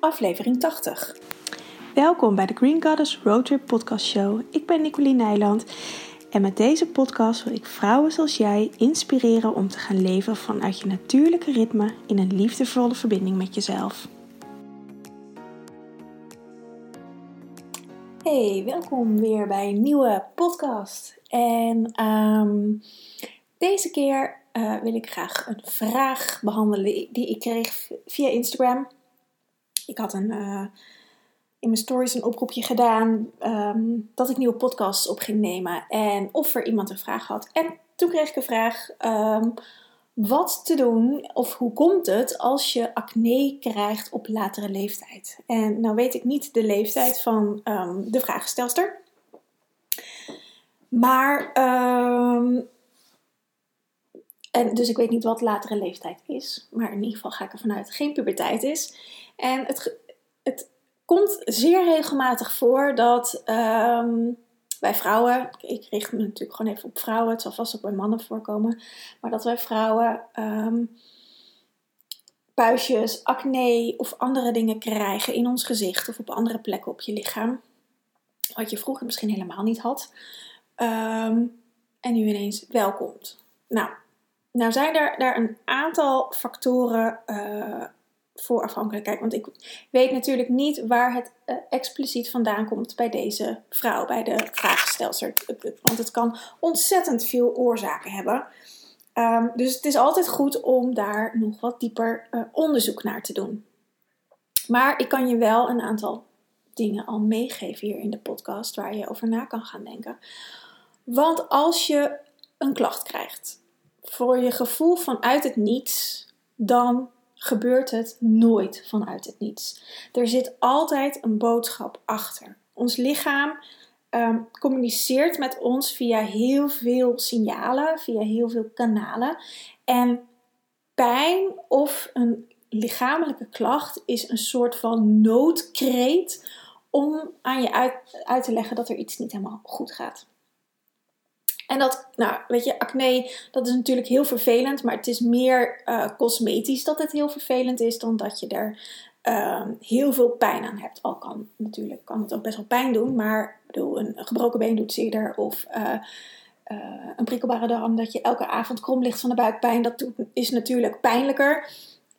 aflevering 80. Welkom bij de Green Goddess Roadtrip Podcast Show. Ik ben Nicoline Nijland en met deze podcast wil ik vrouwen zoals jij inspireren om te gaan leven vanuit je natuurlijke ritme in een liefdevolle verbinding met jezelf. Hey, welkom weer bij een nieuwe podcast. En ehm, deze keer uh, wil ik graag een vraag behandelen die ik kreeg via Instagram. Ik had een, uh, in mijn stories een oproepje gedaan um, dat ik nieuwe podcasts op ging nemen en of er iemand een vraag had. En toen kreeg ik een vraag um, wat te doen of hoe komt het als je acne krijgt op latere leeftijd. En nou weet ik niet de leeftijd van um, de vraagstelster. Maar en dus ik weet niet wat latere leeftijd is. Maar in ieder geval ga ik ervan uit dat geen puberteit is. En het, het komt zeer regelmatig voor dat um, wij vrouwen, ik richt me natuurlijk gewoon even op vrouwen, het zal vast ook bij mannen voorkomen, maar dat wij vrouwen um, puistjes, acne of andere dingen krijgen in ons gezicht of op andere plekken op je lichaam. Wat je vroeger misschien helemaal niet had. Um, en nu ineens wel komt. Nou, nou zijn er daar een aantal factoren uh, voor. Want ik weet natuurlijk niet waar het uh, expliciet vandaan komt bij deze vrouw, bij de vraagstelster. Want het kan ontzettend veel oorzaken hebben. Um, dus het is altijd goed om daar nog wat dieper uh, onderzoek naar te doen. Maar ik kan je wel een aantal dingen al meegeven hier in de podcast waar je over na kan gaan denken. Want als je een klacht krijgt, voor je gevoel vanuit het niets, dan gebeurt het nooit vanuit het niets. Er zit altijd een boodschap achter. Ons lichaam um, communiceert met ons via heel veel signalen, via heel veel kanalen. En pijn of een lichamelijke klacht is een soort van noodkreet om aan je uit te leggen dat er iets niet helemaal goed gaat. En dat, nou, weet je, acne, dat is natuurlijk heel vervelend, maar het is meer uh, cosmetisch dat het heel vervelend is dan dat je er uh, heel veel pijn aan hebt. Al kan natuurlijk kan het ook best wel pijn doen, maar bedoel, een, gebroken been doet zeer of uh, een prikkelbare darm dat je elke avond krom ligt van de buikpijn, dat is natuurlijk pijnlijker,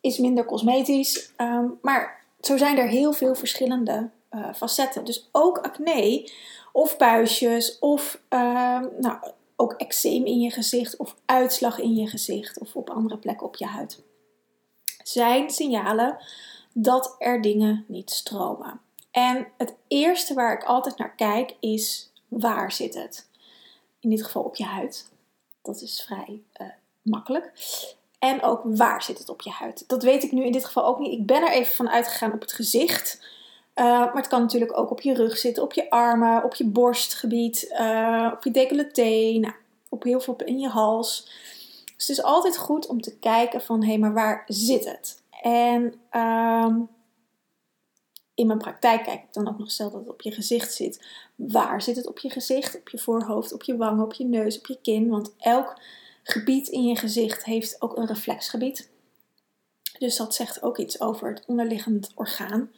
is minder cosmetisch. Um, maar zo zijn er heel veel verschillende facetten. Dus ook acne of puistjes of ehm, nou, ook eczeem in je gezicht of uitslag in je gezicht of op andere plekken op je huid. Zijn signalen dat er dingen niet stromen. En het eerste waar ik altijd naar kijk is waar zit het? In dit geval op je huid. Dat is vrij uh, makkelijk. En ook waar zit het op je huid? Dat weet ik nu in dit geval ook niet. Ik ben er even van uitgegaan op het gezicht. Uh, maar het kan natuurlijk ook op je rug zitten, op je armen, op je borstgebied, uh, op je decolleté, nou, op heel veel in je hals. Dus het is altijd goed om te kijken van, hé, hey, maar waar zit het? En um, in mijn praktijk kijk ik dan ook nog stel dat het op je gezicht zit. Waar zit het op je gezicht? Op je voorhoofd, op je wangen, op je neus, op je kin. Want elk gebied in je gezicht heeft ook een reflexgebied. Dus dat zegt ook iets over het onderliggend orgaan.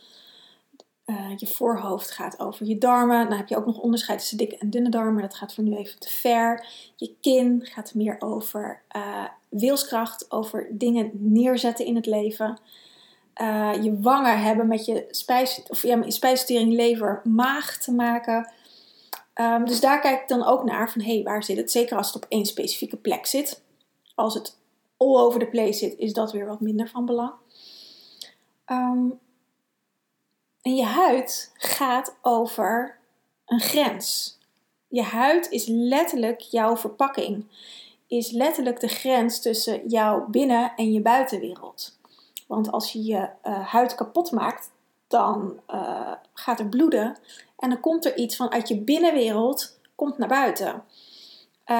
Uh, je voorhoofd gaat over je darmen. Dan heb je ook nog onderscheid tussen dikke en dunne darmen. Dat gaat voor nu even te ver. Je kin gaat meer over uh, wilskracht, over dingen neerzetten in het leven. Uh, je wangen hebben met je spijs, of, ja, spijsvertering, lever, maag te maken. Um, dus daar kijk ik dan ook naar van hé, hey, waar zit het? Zeker als het op één specifieke plek zit. Als het all over the place zit, is dat weer wat minder van belang. Um, en je huid gaat over een grens. Je huid is letterlijk jouw verpakking. Is letterlijk de grens tussen jouw binnen- en je buitenwereld. Want als je je uh, huid kapot maakt, dan uh, gaat er bloeden. En dan komt er iets vanuit je binnenwereld komt naar buiten. Uh,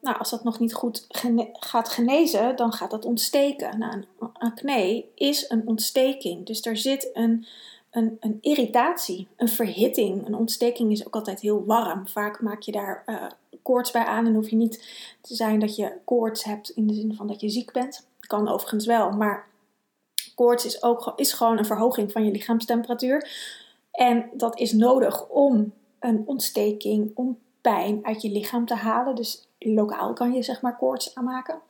nou, als dat nog niet goed gaat genezen, dan gaat dat ontsteken. Nou, een acne is een ontsteking. Dus er zit een een, een irritatie, een verhitting. Een ontsteking is ook altijd heel warm. Vaak maak je daar uh, koorts bij aan en hoef je niet te zijn dat je koorts hebt in de zin van dat je ziek bent. Kan overigens wel, maar Koorts is, ook, is gewoon een verhoging van je lichaamstemperatuur. En dat is nodig om een ontsteking, om pijn uit je lichaam te halen. Dus lokaal kan je zeg maar koorts aanmaken.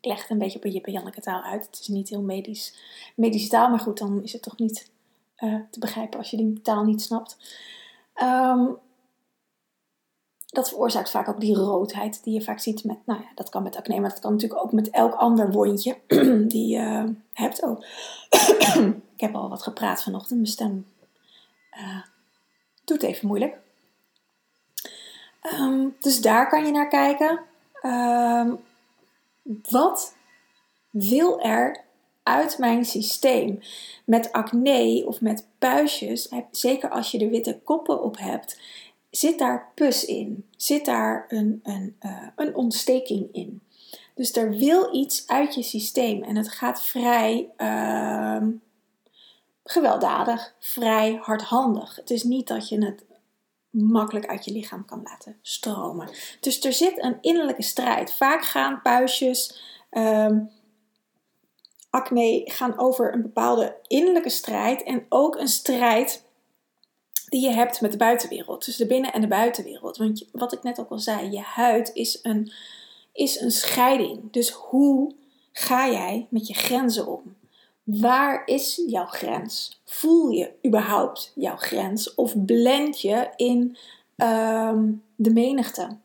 Ik leg het een beetje op een Jip en Janneke taal uit. Het is niet heel medisch, medische taal, maar goed, dan is het toch niet uh, te begrijpen als je die taal niet snapt. Um, dat veroorzaakt vaak ook die roodheid die je vaak ziet met, nou ja, dat kan met acne, maar dat kan natuurlijk ook met elk ander wondje die je hebt. Oh. ik heb al wat gepraat vanochtend, mijn stem uh, doet even moeilijk. Um, dus daar kan je naar kijken. Um, wat wil er uit mijn systeem? Met acne of met puistjes, zeker als je er witte koppen op hebt, zit daar pus in? Zit daar een, een, uh, een ontsteking in? Dus er wil iets uit je systeem en het gaat vrij uh, gewelddadig, vrij hardhandig. Het is niet dat je het makkelijk uit je lichaam kan laten stromen. Dus er zit een innerlijke strijd. Vaak gaan puistjes, um, acne gaan over een bepaalde innerlijke strijd en ook een strijd die je hebt met de buitenwereld. Dus de binnen- en de buitenwereld. Want wat ik net ook al zei, je huid is een, is een scheiding. Dus hoe ga jij met je grenzen om? Waar is jouw grens? Voel je überhaupt jouw grens? Of blend je in ehm, de menigte?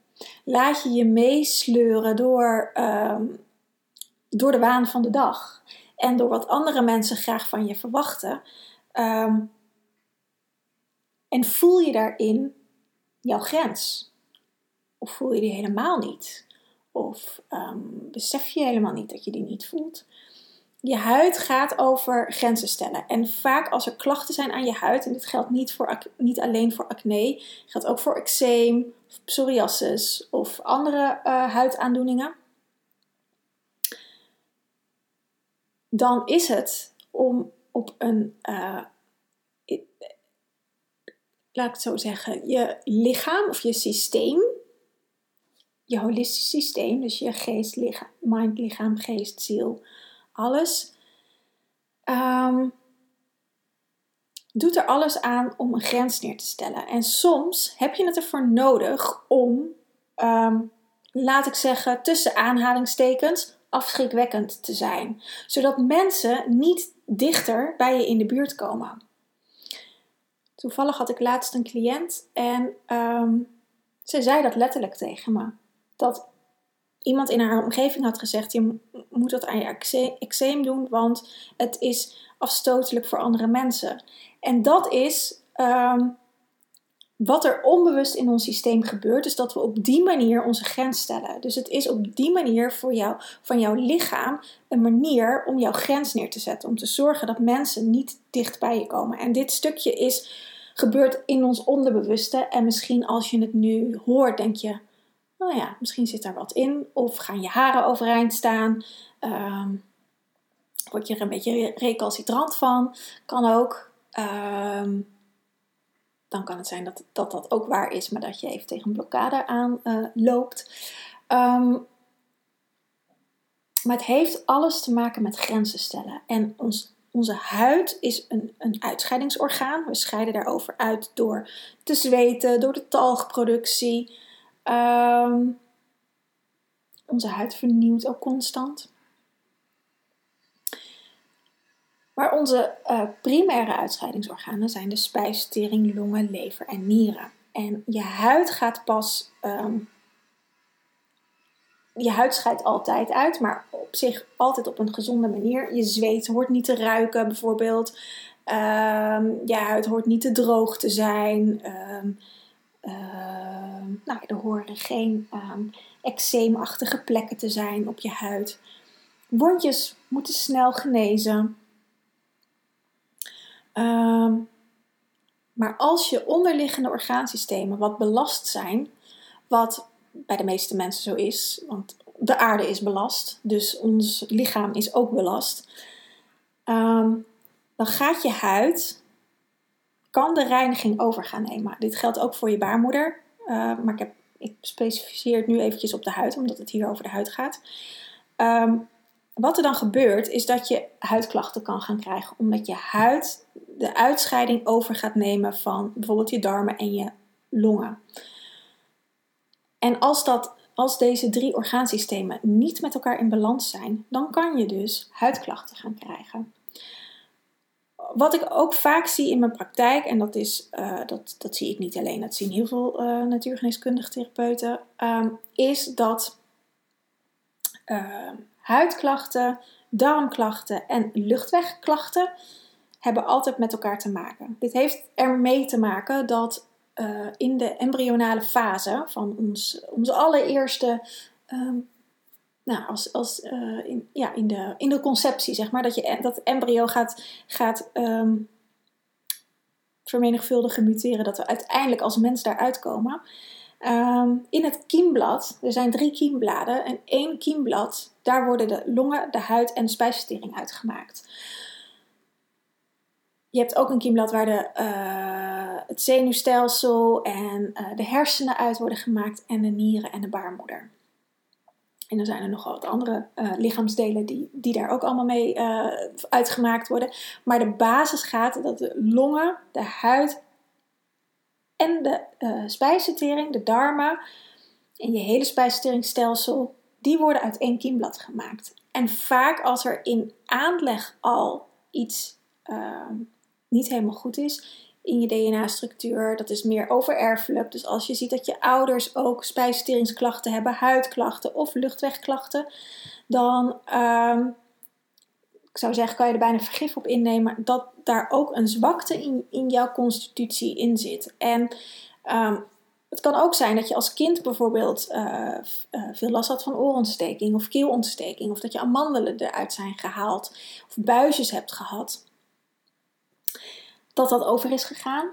Laat je je meesleuren door, ehm, door de waan van de dag en door wat andere mensen graag van je verwachten? Ehm, en voel je daarin jouw grens? Of voel je die helemaal niet? Of besef je helemaal niet dat je die niet voelt? Je huid gaat over grenzen stellen. En vaak als er klachten zijn aan je huid, en dit geldt niet, voor, niet alleen voor acne, geldt ook voor eczeem, psoriasis of andere uh, huidaandoeningen. Dan is het om op een, uh, laat ik het zo zeggen, je lichaam of je systeem, je holistisch systeem, dus je geest, lichaam, mind, lichaam, geest, ziel, alles. Um, doet er alles aan om een grens neer te stellen. En soms heb je het ervoor nodig om, um, laat ik zeggen, tussen aanhalingstekens afschrikwekkend te zijn. Zodat mensen niet dichter bij je in de buurt komen. Toevallig had ik laatst een cliënt en um, ze zei dat letterlijk tegen me. Dat iemand in haar omgeving had gezegd: je moet dat aan je eczeem doen, want het is afstotelijk voor andere mensen. En dat is ehm, wat er onbewust in ons systeem gebeurt, is dat we op die manier onze grens stellen. Dus het is op die manier voor jou, van jouw lichaam een manier om jouw grens neer te zetten, om te zorgen dat mensen niet dicht bij je komen. En dit stukje is gebeurt in ons onderbewuste en misschien als je het nu hoort, denk je nou ja, misschien zit daar wat in. Of gaan je haren overeind staan. Um, word je er een beetje recalcitrant van. Kan ook. Um, dan kan het zijn dat, dat dat ook waar is, maar dat je even tegen een blokkade aan uh, loopt. Um, maar het heeft alles te maken met grenzen stellen. En ons, onze huid is een, een uitscheidingsorgaan. We scheiden daarover uit door te zweten, door de talgproductie. Um, onze huid vernieuwt ook constant. Maar onze uh, primaire uitscheidingsorganen zijn de spijsvertering, longen, lever en nieren. En je huid gaat pas. Um, je huid scheidt altijd uit, maar op zich altijd op een gezonde manier. Je zweet hoort niet te ruiken, bijvoorbeeld. Um, je huid hoort niet te droog te zijn. Ehm, nou, er horen geen ehm, eczeemachtige plekken te zijn op je huid. Wondjes moeten snel genezen. Ehm, maar als je onderliggende orgaansystemen wat belast zijn, wat bij de meeste mensen zo is, want de aarde is belast, dus ons lichaam is ook belast, dan gaat je huid kan de reiniging over gaan nemen. Dit geldt ook voor je baarmoeder. Uh, maar ik, heb, ik specificeer het nu eventjes op de huid, omdat het hier over de huid gaat. Um, wat er dan gebeurt, is dat je huidklachten kan gaan krijgen, omdat je huid de uitscheiding over gaat nemen van bijvoorbeeld je darmen en je longen. En als, dat, als deze drie orgaansystemen niet met elkaar in balans zijn, dan kan je dus huidklachten gaan krijgen. Wat ik ook vaak zie in mijn praktijk, en dat, is, uh, dat, dat zie ik niet alleen, dat zien heel veel uh, natuurgeneeskundige therapeuten, um, is dat uh, huidklachten, darmklachten en luchtwegklachten hebben altijd met elkaar te maken. Dit heeft ermee te maken dat uh, in de embryonale fase van ons, onze allereerste, um, nou, als, als, uh, in, ja, in, de, in de conceptie, zeg maar, dat, je, dat embryo gaat, gaat um, vermenigvuldigen, muteren, dat we uiteindelijk als mens daaruit komen. Um, in het kiemblad, er zijn drie kiembladen en één kiemblad, daar worden de longen, de huid en de spijsvertering uitgemaakt. Je hebt ook een kiemblad waar de, uh, het zenuwstelsel en uh, de hersenen uit worden gemaakt en de nieren en de baarmoeder. En dan zijn er nog wat andere uh, lichaamsdelen die, die daar ook allemaal mee uitgemaakt worden. Maar de basis gaat dat de longen, de huid en de spijsvertering, de darmen en je hele spijsverteringsstelsel, die worden uit één kiemblad gemaakt. En vaak als er in aanleg al iets niet helemaal goed is in je DNA-structuur. Dat is meer overerfelijk. Dus als je ziet dat je ouders ook spijsverteringsklachten hebben, huidklachten of luchtwegklachten, dan ik zou zeggen, kan je er bijna vergif op innemen dat daar ook een zwakte in, in jouw constitutie in zit. En um, het kan ook zijn dat je als kind bijvoorbeeld uh, uh, veel last had van oorontsteking of keelontsteking, of dat je amandelen eruit zijn gehaald of buisjes hebt gehad dat dat over is gegaan.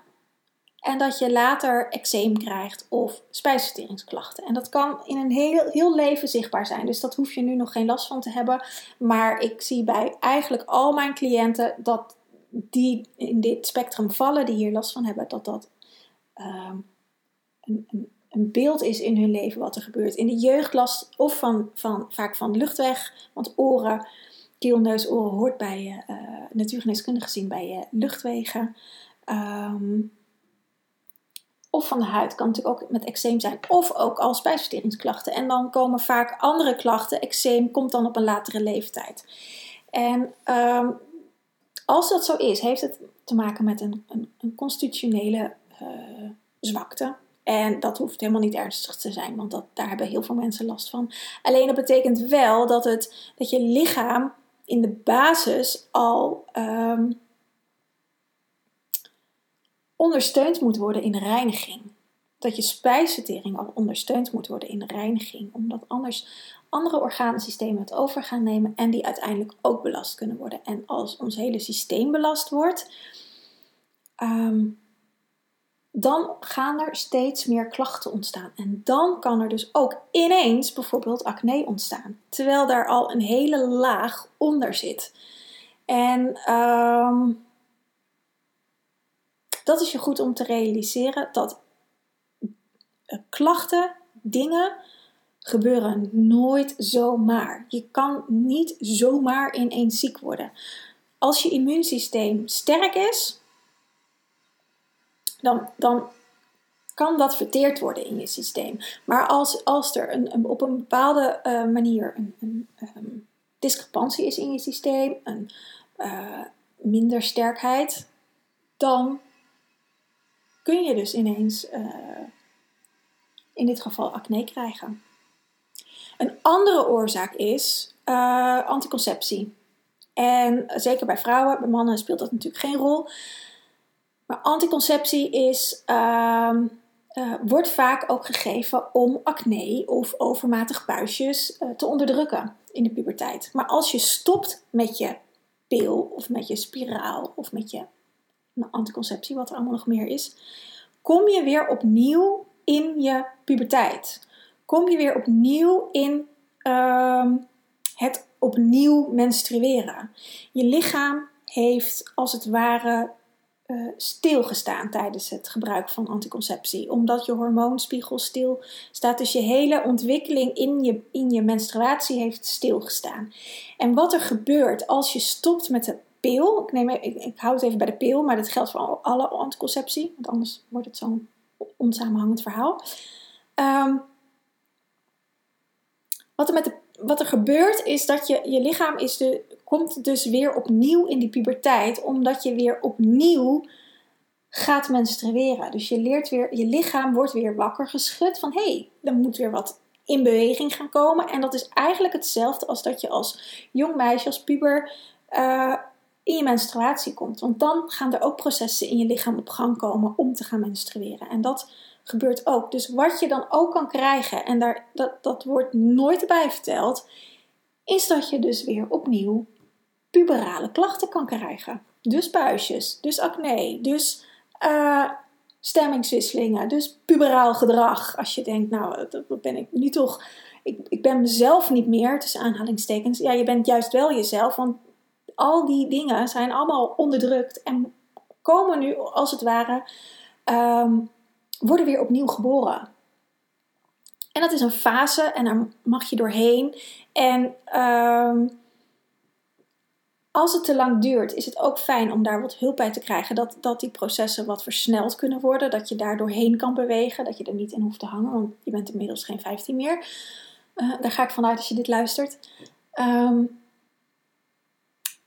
En dat je later eczeem krijgt of spijsverteringsklachten. En dat kan in een heel, heel leven zichtbaar zijn. Dus dat hoef je nu nog geen last van te hebben. Maar ik zie bij eigenlijk al mijn cliënten dat die in dit spectrum vallen, die hier last van hebben, dat dat um, een, een, beeld is in hun leven wat er gebeurt. In de jeugdlast of van, van, vaak van luchtweg, want oren keel, neus, oren hoort bij je, uh, gezien bij je luchtwegen. Um, of van de huid kan natuurlijk ook met eczeem zijn. Of ook al spijsverteringsklachten. En dan komen vaak andere klachten. Eczeem komt dan op een latere leeftijd. En um, als dat zo is, heeft het te maken met een, een, constitutionele uh, zwakte. En dat hoeft helemaal niet ernstig te zijn, want dat, daar hebben heel veel mensen last van. Alleen dat betekent wel dat, het, dat je lichaam in de basis al um, ondersteund moet worden in reiniging. Dat je spijsvertering al ondersteund moet worden in reiniging, omdat anders andere orgaansystemen het over gaan nemen en die uiteindelijk ook belast kunnen worden. En als ons hele systeem belast wordt, um, dan gaan er steeds meer klachten ontstaan. En dan kan er dus ook ineens bijvoorbeeld acne ontstaan. Terwijl daar al een hele laag onder zit. En um, dat is je goed om te realiseren dat klachten, dingen gebeuren nooit zomaar. Je kan niet zomaar ineens ziek worden. Als je immuunsysteem sterk is, dan, dan kan dat verteerd worden in je systeem. Maar als, als er een, op een bepaalde uh, manier een, een um, discrepantie is in je systeem, een uh, minder sterkheid, dan kun je dus ineens uh, in dit geval acne krijgen. Een andere oorzaak is anticonceptie. En zeker bij vrouwen, bij mannen speelt dat natuurlijk geen rol. Maar anticonceptie is, uh, uh, wordt vaak ook gegeven om acne of overmatig buisjes uh, te onderdrukken in de puberteit. Maar als je stopt met je pil of met je spiraal of met je anticonceptie, wat er allemaal nog meer is, kom je weer opnieuw in je puberteit. Kom je weer opnieuw in uh, het opnieuw menstrueren. Je lichaam heeft als het ware uh, stilgestaan tijdens het gebruik van anticonceptie. Omdat je hormoonspiegel stil staat. Dus je hele ontwikkeling in je, in je menstruatie heeft stilgestaan. En wat er gebeurt als je stopt met de pil. Ik, neem, hou het even bij de pil, maar dat geldt voor alle anticonceptie. Want anders wordt het zo'n onsamenhangend verhaal. Um, wat er, met de, wat er gebeurt is dat je, je lichaam is de, komt dus weer opnieuw in die puberteit, omdat je weer opnieuw gaat menstrueren. Dus je leert weer, je lichaam wordt weer wakker geschud van hé, hey, er moet weer wat in beweging gaan komen. En dat is eigenlijk hetzelfde als dat je als jong meisje, als puber, uh, in je menstruatie komt. Want dan gaan er ook processen in je lichaam op gang komen om te gaan menstrueren. En dat gebeurt ook. Dus wat je dan ook kan krijgen, en daar, dat, dat wordt nooit bij verteld, is dat je dus weer opnieuw puberale klachten kan krijgen. Dus buisjes, dus acne, dus uh, stemmingswisselingen, dus puberaal gedrag. Als je denkt, nou, dat ben ik nu toch. Ik, ik ben mezelf niet meer, tussen aanhalingstekens. Ja, je bent juist wel jezelf, want al die dingen zijn allemaal onderdrukt en komen nu als het ware, um, worden weer opnieuw geboren. En dat is een fase en daar mag je doorheen. En um, als het te lang duurt, is het ook fijn om daar wat hulp bij te krijgen. Dat, dat die processen wat versneld kunnen worden. Dat je daar doorheen kan bewegen. Dat je er niet in hoeft te hangen, want je bent inmiddels geen 15 meer. Uh, daar ga ik vanuit als je dit luistert. Um,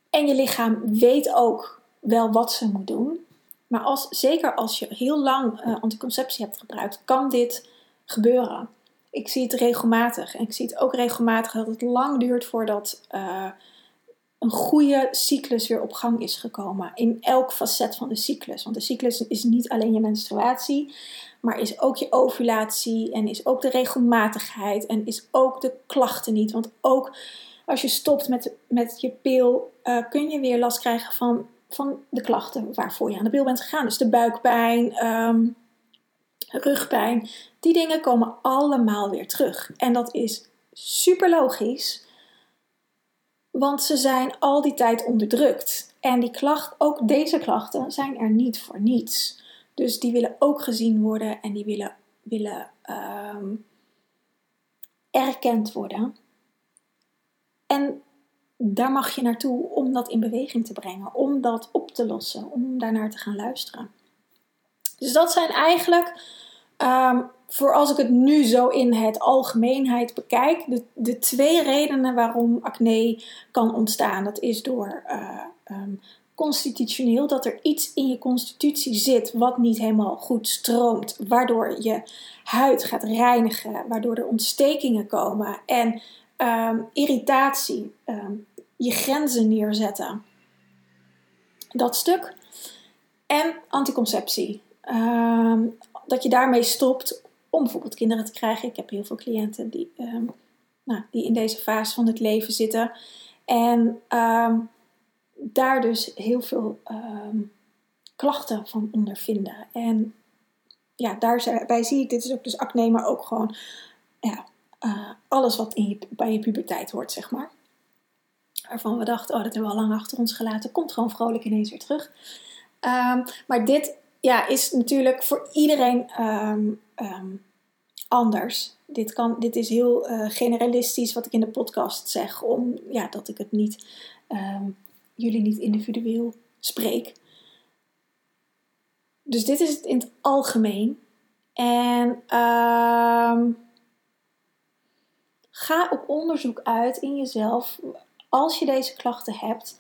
en je lichaam weet ook wel wat ze moet doen. Maar als, zeker als je heel lang uh, anticonceptie hebt gebruikt, kan dit gebeuren. Ik zie het regelmatig. En ik zie het ook regelmatig dat het lang duurt voordat uh, een goede cyclus weer op gang is gekomen. In elk facet van de cyclus. Want de cyclus is niet alleen je menstruatie, maar is ook je ovulatie en is ook de regelmatigheid en is ook de klachten niet. Want ook als je stopt met, met je pil, uh, kun je weer last krijgen van, van de klachten waarvoor je aan de pil bent gegaan. Dus de buikpijn, um, rugpijn. Die dingen komen allemaal weer terug. En dat is super logisch, want ze zijn al die tijd onderdrukt. En die klacht, ook deze klachten, zijn er niet voor niets. Dus die willen ook gezien worden en die willen, willen um, erkend worden. En daar mag je naartoe om dat in beweging te brengen, om dat op te lossen, om daarnaar te gaan luisteren. Dus dat zijn eigenlijk, um, voor als ik het nu zo in het algemeenheid bekijk, de, de twee redenen waarom acne kan ontstaan. Dat is door uh, um, constitutioneel, dat er iets in je constitutie zit wat niet helemaal goed stroomt, waardoor je huid gaat reinigen, waardoor er ontstekingen komen en um, irritatie, um, je grenzen neerzetten. Dat stuk. En anticonceptie. Um, dat je daarmee stopt om bijvoorbeeld kinderen te krijgen. Ik heb heel veel cliënten die, nou, die in deze fase van het leven zitten. En daar dus heel veel klachten van ondervinden. En ja, daarbij zie ik, dit is ook dus acne, maar ook gewoon ja, uh, alles wat in bij je puberteit hoort, zeg maar. Waarvan we dachten, oh, dat hebben we al lang achter ons gelaten. Komt gewoon vrolijk ineens weer terug. Um, maar dit ja, is natuurlijk voor iedereen um, um, anders. Dit, kan, dit is heel uh, generalistisch wat ik in de podcast zeg. Om, ja, dat ik het niet, jullie niet individueel spreek. Dus dit is het in het algemeen. En... Ga op onderzoek uit in jezelf als je deze klachten hebt.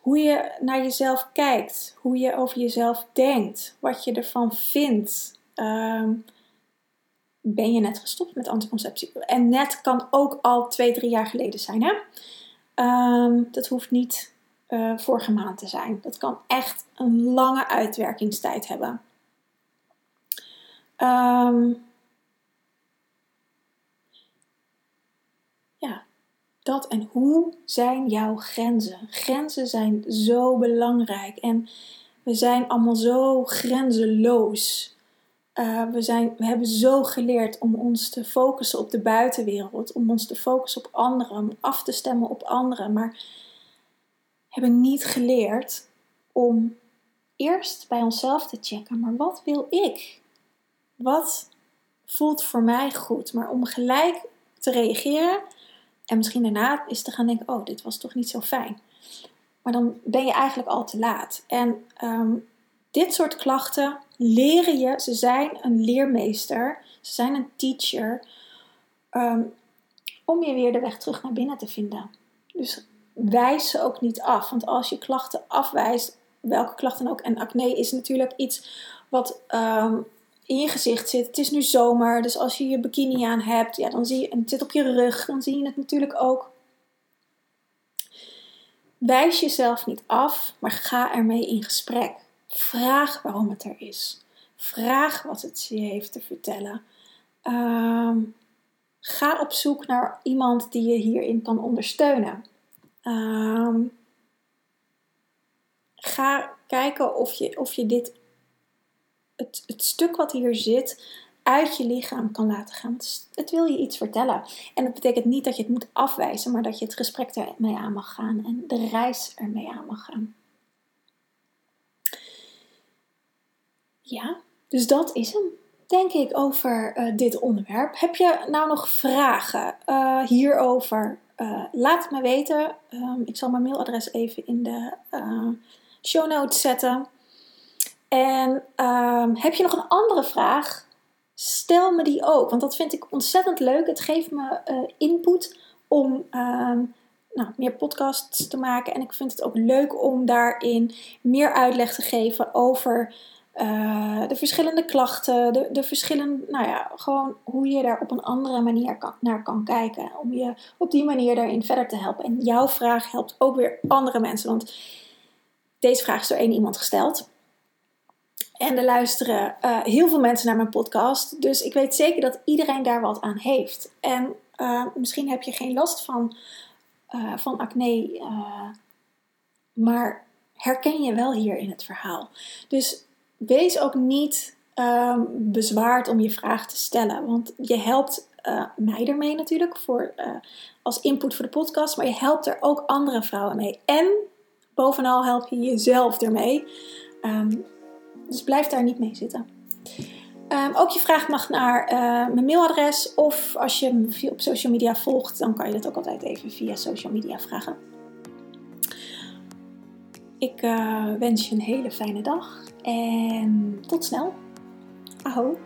Hoe je naar jezelf kijkt, hoe je over jezelf denkt, wat je ervan vindt. Ehm, ben je net gestopt met anticonceptie? En net kan ook al twee, drie jaar geleden zijn. Hè? Ehm, dat hoeft niet uh, vorige maand te zijn. Dat kan echt een lange uitwerkingstijd hebben. Um, dat en hoe zijn jouw grenzen? Grenzen zijn zo belangrijk en we zijn allemaal zo grenzeloos. Uh, we, zijn, we hebben zo geleerd om ons te focussen op de buitenwereld, om ons te focussen op anderen, om af te stemmen op anderen, maar hebben niet geleerd om eerst bij onszelf te checken, maar wat wil ik? Wat voelt voor mij goed? Maar om gelijk te reageren en misschien daarna is te gaan denken, oh, dit was toch niet zo fijn. Maar dan ben je eigenlijk al te laat. En ehm, dit soort klachten leren je, ze zijn een leermeester, ze zijn een teacher, ehm, om je weer de weg terug naar binnen te vinden. Dus wijs ze ook niet af. Want als je klachten afwijst, welke klachten ook, en acne is natuurlijk iets wat ehm, in je gezicht zit. Het is nu zomer, dus als je je bikini aan hebt, ja, dan zie je, en het zit op je rug, dan zie je het natuurlijk ook. Wijs jezelf niet af, maar ga ermee in gesprek. Vraag waarom het er is. Vraag wat het je heeft te vertellen. Ehm, ga op zoek naar iemand die je hierin kan ondersteunen. Ehm, ga kijken of je, of je dit, het, stuk wat hier zit, uit je lichaam kan laten gaan. Het wil je iets vertellen. En dat betekent niet dat je het moet afwijzen, maar dat je het gesprek ermee aan mag gaan en de reis ermee aan mag gaan. Ja, dus dat is hem, denk ik, over uh, dit onderwerp. Heb je nou nog vragen uh, hierover? Uh, laat het me weten. Um, ik zal mijn mailadres even in de show notes zetten. En um, heb je nog een andere vraag? Stel me die ook, want dat vind ik ontzettend leuk. Het geeft me input om um, nou, meer podcasts te maken. En ik vind het ook leuk om daarin meer uitleg te geven over uh, de verschillende klachten, de, de verschillende, nou ja, gewoon hoe je daar op een andere manier naar kan kijken. Om je op die manier daarin verder te helpen. En jouw vraag helpt ook weer andere mensen, want deze vraag is door één iemand gesteld. En er luisteren uh, heel veel mensen naar mijn podcast. Dus ik weet zeker dat iedereen daar wat aan heeft. En uh, misschien heb je geen last van, van acne, maar herken je wel hier in het verhaal. Dus wees ook niet um, bezwaard om je vraag te stellen. Want je helpt mij ermee natuurlijk voor, als input voor de podcast. Maar je helpt er ook andere vrouwen mee. En bovenal help je jezelf ermee. Um, dus blijf daar niet mee zitten. Um, ook je vraag mag naar uh, mijn mailadres. Of als je me op social media volgt, dan kan je dat ook altijd even via social media vragen. Ik wens je een hele fijne dag en tot snel. Aho.